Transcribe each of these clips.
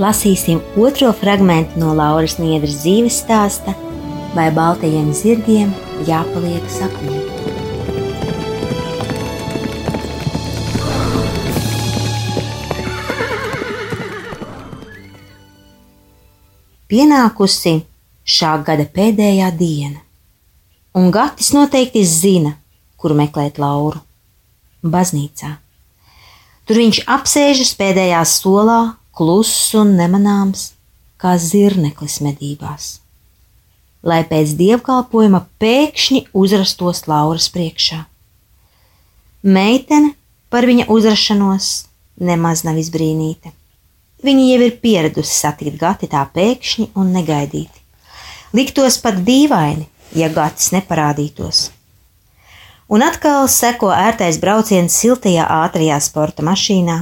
Lasīsim otro fragment no Lauras Niedras dzīves stāsta, vai baltajiem zirgiem jāpaliek sapnī. Pienākusi šā gada pēdējā diena, un Gatis noteikti zina, kur meklēt Lauru. Baznīcā. Tur viņš apsēžas pēdējā solā kluss un nemanāms, kā zirneklis medībās. Lai pēc dievkalpojuma pēkšņi uzrastos Lauras priekšā. Meitene par viņa uzrašanos nemaz nav izbrīnīta. Viņa jau ir pieradusi satikt gati tā pēkšņi un negaidīti. Liktos pat dīvaini, ja gatis neparādītos. Un atkal seko ērtais brauciens siltajā ātrajā sporta mašīnā,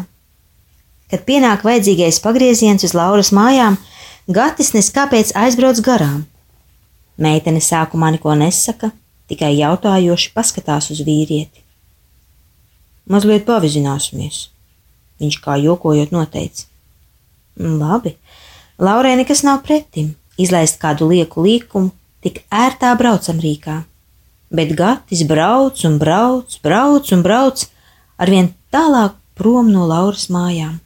Kad pienāk vajadzīgais pagrieziens uz Lauras mājām, Gatis neskāpēc aizbrauc garām. Meitene sākumā neko nesaka, tikai jautājoši paskatās uz vīrieti. Mazliet pavizināsimies, viņš kā jokojot noteica. Labi, Laurai nekas nav pretim, izlaist kādu lieku līkumu, tik ērtā braucam rīkā. Bet Gatis brauc un brauc, brauc un brauc, arvien tālāk prom no Lauras mājām.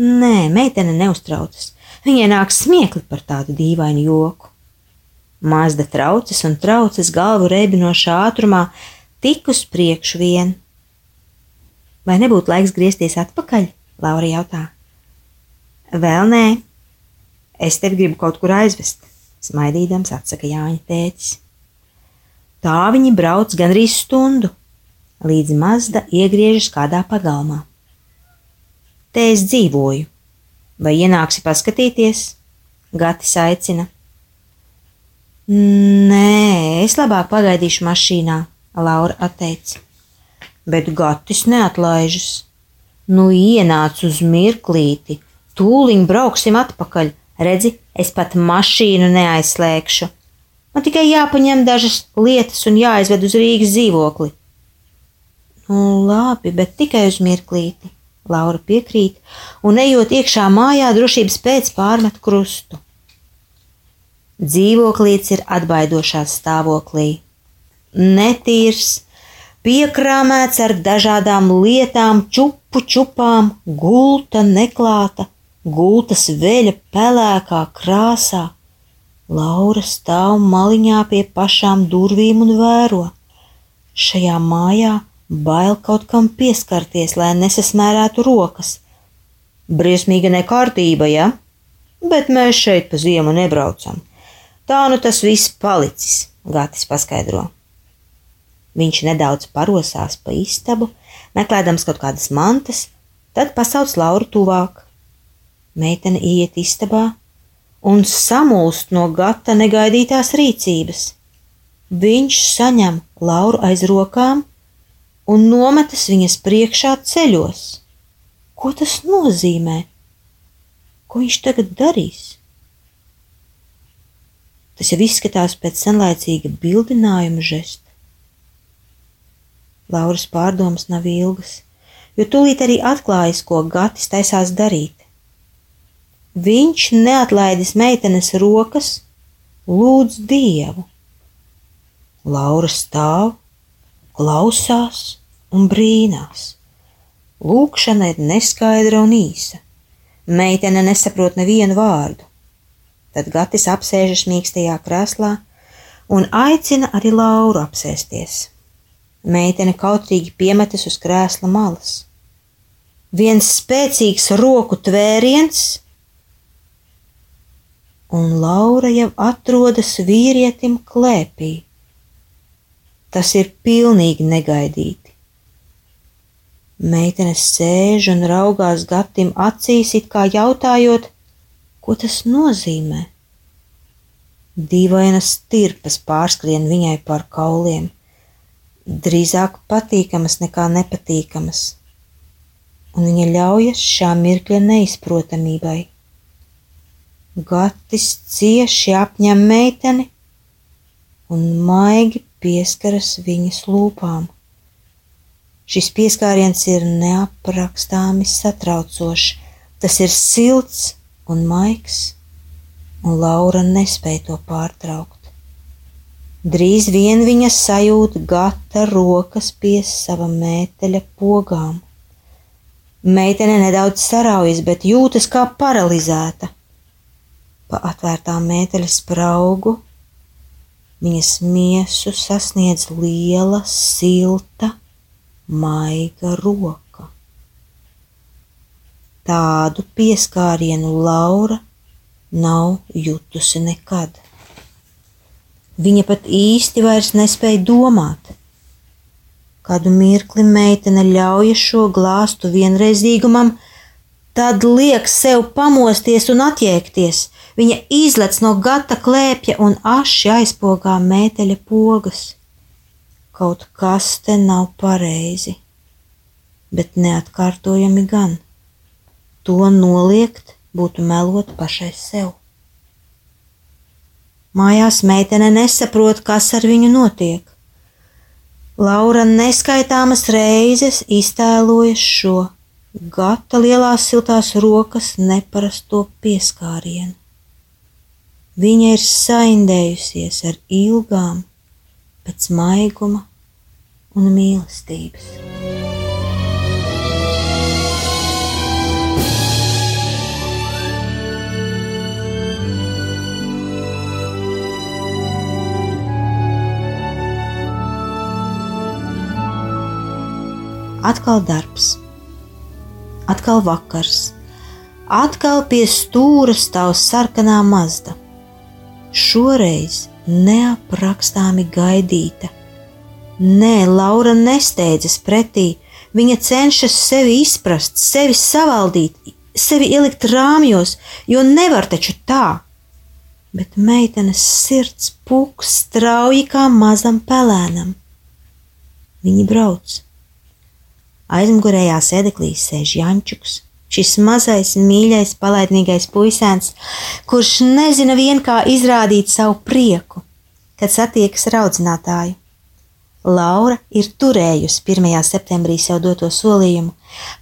Nē, meitene neuztraucas. Viņai nāk smiekli par tādu dīvainu joku. Mazda traucas un traucas galvu reibinošā ātrumā, tik uz priekšu vien. Vai nebūtu laiks griezties atpakaļ? Laura jautā. Vēl nē, es tevi gribu kaut kur aizvest, smaidīdams atsaka Jāņa tētis. Tā viņi brauc gandrīz stundu, līdz Mazda iegriežas kādā pagalmā. Te es dzīvoju. Vai ienāksi paskatīties? Gatis aicina. Nē, es labāk pagaidīšu mašīnā, Laura atteica. Bet Gatis neatlaižas. Nu, ienāc uz mirklīti, tūliņ brauksim atpakaļ. Redzi, es pat mašīnu neaizslēgšu. Man tikai jāpaņem dažas lietas un jāizved uz Rīgas dzīvokli. Nu, labi, bet tikai uz mirklīti. Laura piekrīt, un ejot iekšā mājā, drošības pēc pārmet krustu. Dzīvoklīts ir atbaidošā stāvoklī. Netīrs, piekrāmēts ar dažādām lietām, čupu čupām, gulta neklāta, gultas veļa pelēkā krāsā. Laura stāv maliņā pie pašām durvīm un vēro. Šajā mājā Bail kaut kam pieskarties, lai nesasmērētu rokas. Briesmīga nekārtība, ja? Bet mēs šeit pa ziemu nebraucam. Tā nu tas viss palicis, Gatis paskaidro. Viņš nedaudz parosās pa istabu, meklējams kaut kādas mantas, tad pasauc Lauru tuvāk. Meitene iet istabā un samulst no gata negaidītās rīcības. Viņš saņem Lauru aiz rokām un nometas viņas priekšā ceļos. Ko tas nozīmē? Ko viņš tagad darīs? Tas jau izskatās pēc senlaicīga bildinājuma žesta. Lauras pārdomas nav ilgas, jo tūlīt arī atklājas, ko Gatis taisās darīt. Viņš neatlaidis meitenes rokas, lūdz Dievu. Laura stāv, klausās un brīnās. Lūkšana ir neskaidra un īsa. Meitene nesaprot nevienu vārdu. Tad Gatis apsēžas mīkstajā krēslā un aicina arī Lauru apsēsties. Meitene kautrīgi piemetas uz krēsla malas. Viens spēcīgs roku tvēriens, un Laura jau atrodas vīrietim klēpī. Tas ir pilnīgi negaidīti. Meitene sēž un raugās Gatim acīs, it kā jautājot, ko tas nozīmē. Dīvainas tirpas pārskrien viņai pār kauliem, drīzāk patīkamas nekā nepatīkamas, un viņa ļaujas šā mirkļa neizprotamībai. Gatis cieši apņem meiteni un maigi pieskaras viņas lūpām. Šis pieskāriens ir neaprakstāmi satraucošs, tas ir silts un maigs, un Laura nespēja to pārtraukt. Drīz vien viņa sajūta gata rokas pie sava mēteļa pogām. Meitene nedaudz saraujas, bet jūtas kā paralizēta. Pa atvērtā mēteļa spraugu viņas miesu sasniedz liela, silta, maiga roka. Tādu pieskārienu Laura nav jutusi nekad. Viņa pat īsti vairs nespēja domāt. Kādu mirkli meitene ļauj šo glāstu vienreizīgumam, tad liek sev pamosties un atjēgties. Viņa izlec no gata klēpja un aši aizpogā mēteļa pogas. Kaut kas te nav pareizi, bet neatkārtojami gan. To noliegt būtu melot pašai sev. Mājās meitene nesaprot, kas ar viņu notiek. Laura neskaitāmas reizes iztēlojas šo gata lielās siltās rokas neparasto pieskārienu. Viņa ir saindējusies ar ilgām, pēc maiguma un mīlestības. Atkal darbs, atkal vakars, atkal pie stūra stāv sarkanā mazda. Šoreiz neaprakstāmi gaidīta Nē, Laura nesteidzas pretī. Viņa cenšas sevi izprast, sevi savaldīt, sevi ielikt rāmjos, jo nevar taču tā. Bet meitenes sirds pūk strauji kā mazam pelēnam. Viņi brauc. Aizmugurējā sēdeklī sēž Jančuks, šis mazais, mīļais, palaidnīgais puisēns, kurš nezina vien kā izrādīt savu prieku, kad satiekas ar audzinātāju. Laura ir turējusi 1. septembrī sev doto solījumu.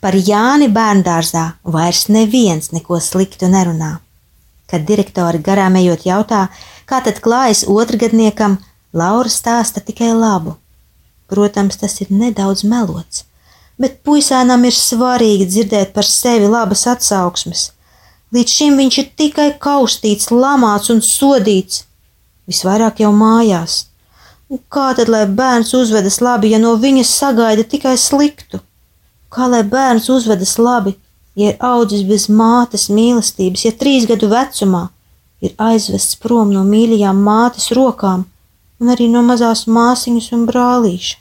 Par Jāni bērngārzā vairs neviens neko sliktu nerunā. Kad direktori garām ejot jautā, kā tad klājas otrgadniekam, Laura stāsta tikai labu. Protams, tas ir nedaudz melots, bet puisēnam ir svarīgi dzirdēt par sevi labas atsauksmes. Līdz šim viņš ir tikai kaustīts, lamāts un sodīts, visvairāk jau mājās Kā tad, lai bērns uzvedas labi, ja no viņas sagaida tikai sliktu? Kā lai bērns uzvedas labi, ja ir audzis bez mātes mīlestības, ja trīs gadu vecumā ir aizvests prom no mīļajām mātes rokām un arī no mazās māsiņas un brālīša?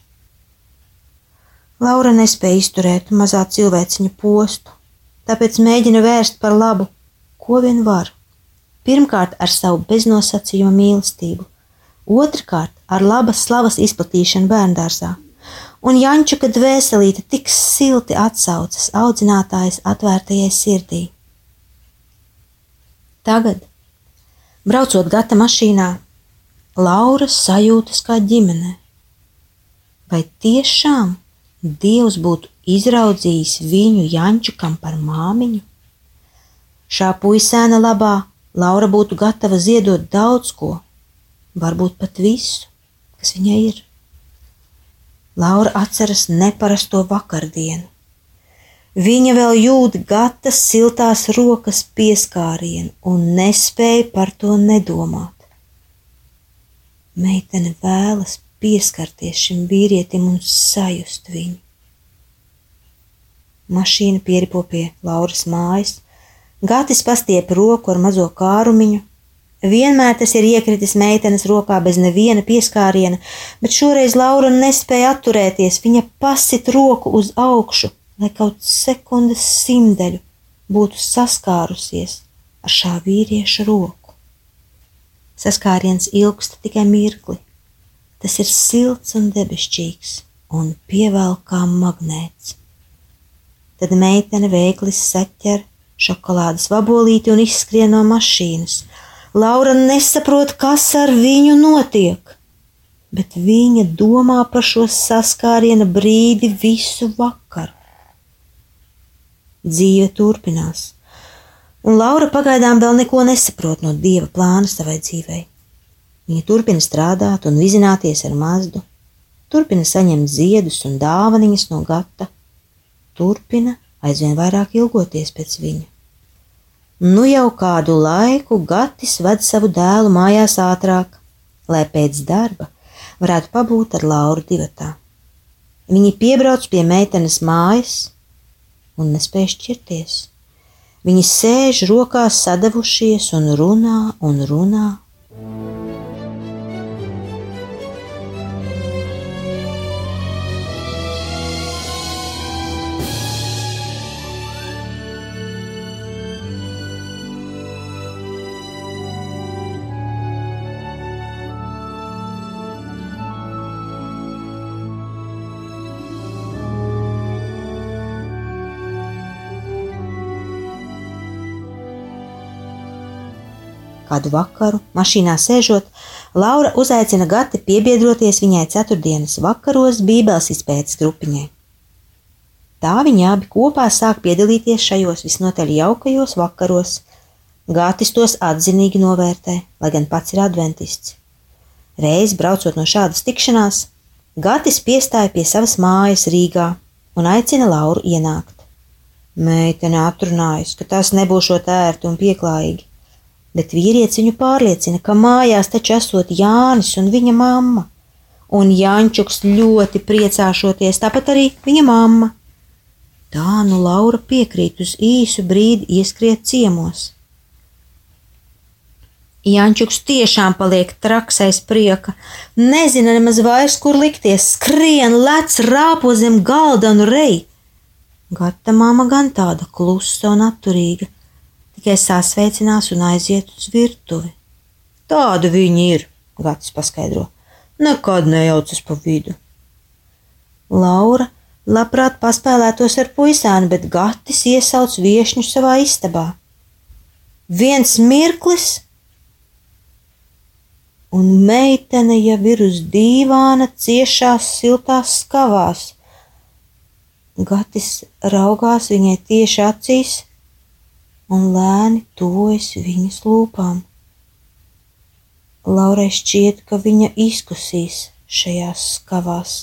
Laura nespēja izturēt mazā cilvēciņa postu, tāpēc mēģina vērst par labu, ko vien var. Pirmkārt, ar savu beznosacījumu mīlestību, otrkārt, ar labas slavas izplatīšanu bērngārzā, un Jančuka dvēselīte tik silti atsaucas audzinātājas atvērtajai sirdī. Tagad, braucot gata mašīnā, Laura sajūtas kā ģimene. Vai tiešām Dievs būtu izraudzījis viņu Jančukam par māmiņu? Šā puisēna labā Laura būtu gatava ziedot daudz ko, varbūt pat visu kas viņai ir. Laura atceras neparasto vakardienu. Viņa vēl jūt gatas siltās rokas pieskārienu un nespēja par to nedomāt. Meitene vēlas pieskarties šim vīrietim un sajust viņu. Mašīna pieripo pie Lauras mājas, Gatis pastiep roku ar mazo kārumiņu. Vienmēr tas ir iekritis meitenes rokā bez neviena pieskāriena, bet šoreiz Laura nespēja atturēties. Viņa pasit roku uz augšu, lai kaut sekundes simdeļu būtu saskārusies ar šā vīrieša roku. Saskāriens ilgst tikai mirkli. Tas ir silts un debesšķīgs un pievelk kā magnēts. Tad meitene veikli saķer šokolādes vabolīti un izskrien no mašīnas. Laura nesaprot, kas ar viņu notiek, bet viņa domā par šo saskāriena brīdi visu vakaru. Dzīve turpinās, un Laura pagaidām vēl neko nesaprot no dieva plāna savai dzīvei. Viņa turpina strādāt un vizināties ar mazdu, turpina saņemt ziedus un dāvaniņas no gata, turpina aizvien vairāk ilgoties pēc viņa. Nu jau kādu laiku Gatis ved savu dēlu mājās ātrāk, lai pēc darba varētu pabūt ar Lauru divatā. Viņi piebrauc pie meitenes mājas un nespēj šķirties. Viņi sēž rokās sadavušies un runā un runā Kādu vakaru, mašīnā sēžot, Laura uzaicina Gati piebiedroties viņai ceturtdienas vakaros Bībeles izpētes grupiņai. Tā viņi abi kopā sāk piedalīties šajos visnotaļ jaukajos vakaros. Gātis tos atzinīgi novērtē, lai gan pats ir adventists. Reiz braucot no šādas tikšanās, Gatis piestāja pie savas mājas Rīgā un aicina Lauru ienākt. Meitene atrunājas, ka tas nebūšot ērti un pieklājīgi bet vīrietis viņu pārliecina, ka mājās taču esot Jānis un viņa mamma, un Jāņķuks ļoti priecāšoties, tāpat arī viņa mamma. Tā nu Laura piekrīt uz īsu brīdi ieskriet ciemos. Jančuks tiešām paliek traks aiz prieka, nezina nemaz vairs, kur likties, skrien, lec, rāpo zem galda un rei. Gata māma gan tāda klusa un atturīga, tikai sasveicinās un aiziet uz virtuvi. Tāda viņi ir, Gatis paskaidro. Nekad nejaucas pa vidu. Laura labprāt paspēlētos ar puisāni, bet Gatis iesauc viešņu savā istabā. Viens mirklis, un meitene jau ir uz dīvāna ciešās siltās skavās. Gatis raugās viņai tieši acīs, un lēni tuvojas viņas lūpām. Laurai šķiet, ka viņa izkusīs šajās skavās.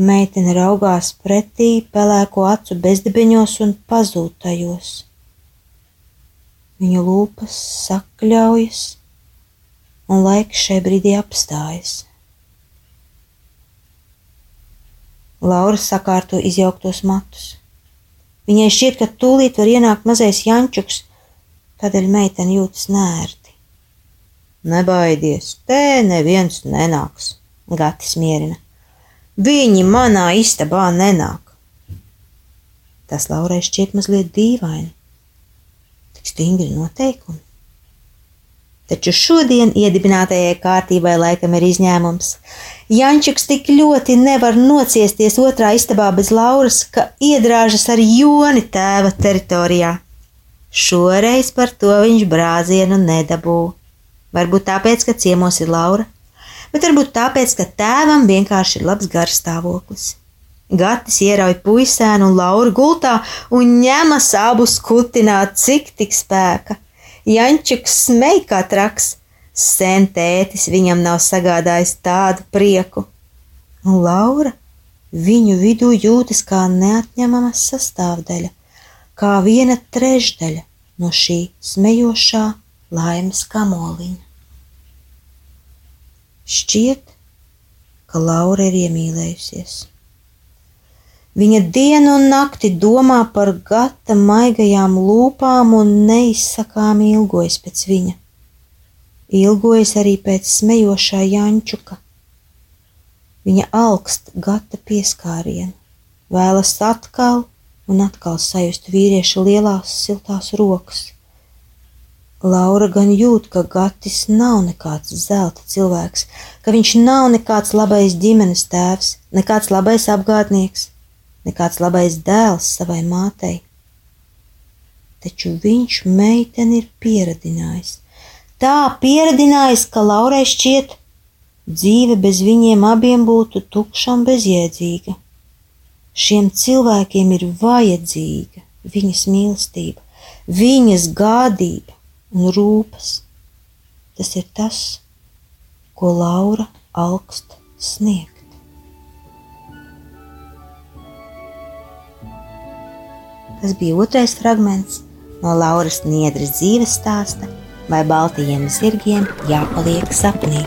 Meitene raugās pretī pelēko acu bezdibeņos un pazūd tajos. Viņa lūpas sakļaujas, un laiks šai brīdī apstājas. Laura sakārto izjauktos matus. Viņai šķiet, ka tūlīt var ienākt mazais Jančuks, tādēļ meitene jūtas nērti. Nebaidies, te neviens nenāks, Gatis mierina. Viņi manā istabā nenāk. Tas Laurai šķiet mazliet dīvaini. Tik stingri noteikumi. Taču šodien iedibinātajai kārtībai laikam ir izņēmums. Jančiks tik ļoti nevar nociesties otrā istabā bez Lauras, ka iedrāžas ar joni tēva teritorijā. Šoreiz par to viņš brāzienu nedabū. Varbūt tāpēc, ka ciemos ir Laura, bet varbūt tāpēc, ka tēvam vienkārši ir labs garstāvoklis. Gatis ierauj puisēnu un Lauru gultā un ņemas abus kutināt, cik tik spēka. Jančuks smēj kā traks, sen tētis viņam nav sagādājis tādu prieku. Un Laura viņu vidū jūtas kā neatņemama sastāvdaļa, kā viena trešdaļa no šī smejošā laimes kamoliņa. Šķiet, ka Laura ir iemīlējusies. Viņa dienu un nakti domā par gata maigajām lūpām un neizsakām ilgojas pēc viņa. Ilgojas arī pēc smejošā Jančuka. Viņa augst gata pieskārienu, vēlas atkal un atkal sajust vīrieša lielās siltās rokas Laura gan jūt, ka Gatis nav nekāds zelta cilvēks, ka viņš nav nekāds labais ģimenes tēvs, nekāds labais apgādnieks, nekāds labais dēls savai mātei. Taču viņš meiteni ir pieradinājis. Tā pieradinājis, ka Laurai šķiet, dzīve bez viņiem abiem būtu tukša un bezjēdzīga. Šiem cilvēkiem ir vajadzīga viņas mīlestība, viņas gādība un rūpes. Tas ir tas, ko Laura augst sniegt. Tas bija otrais fragments no Lauras Niedras dzīves stāsta, vai baltajiem zirgiem jāpaliek sapnī.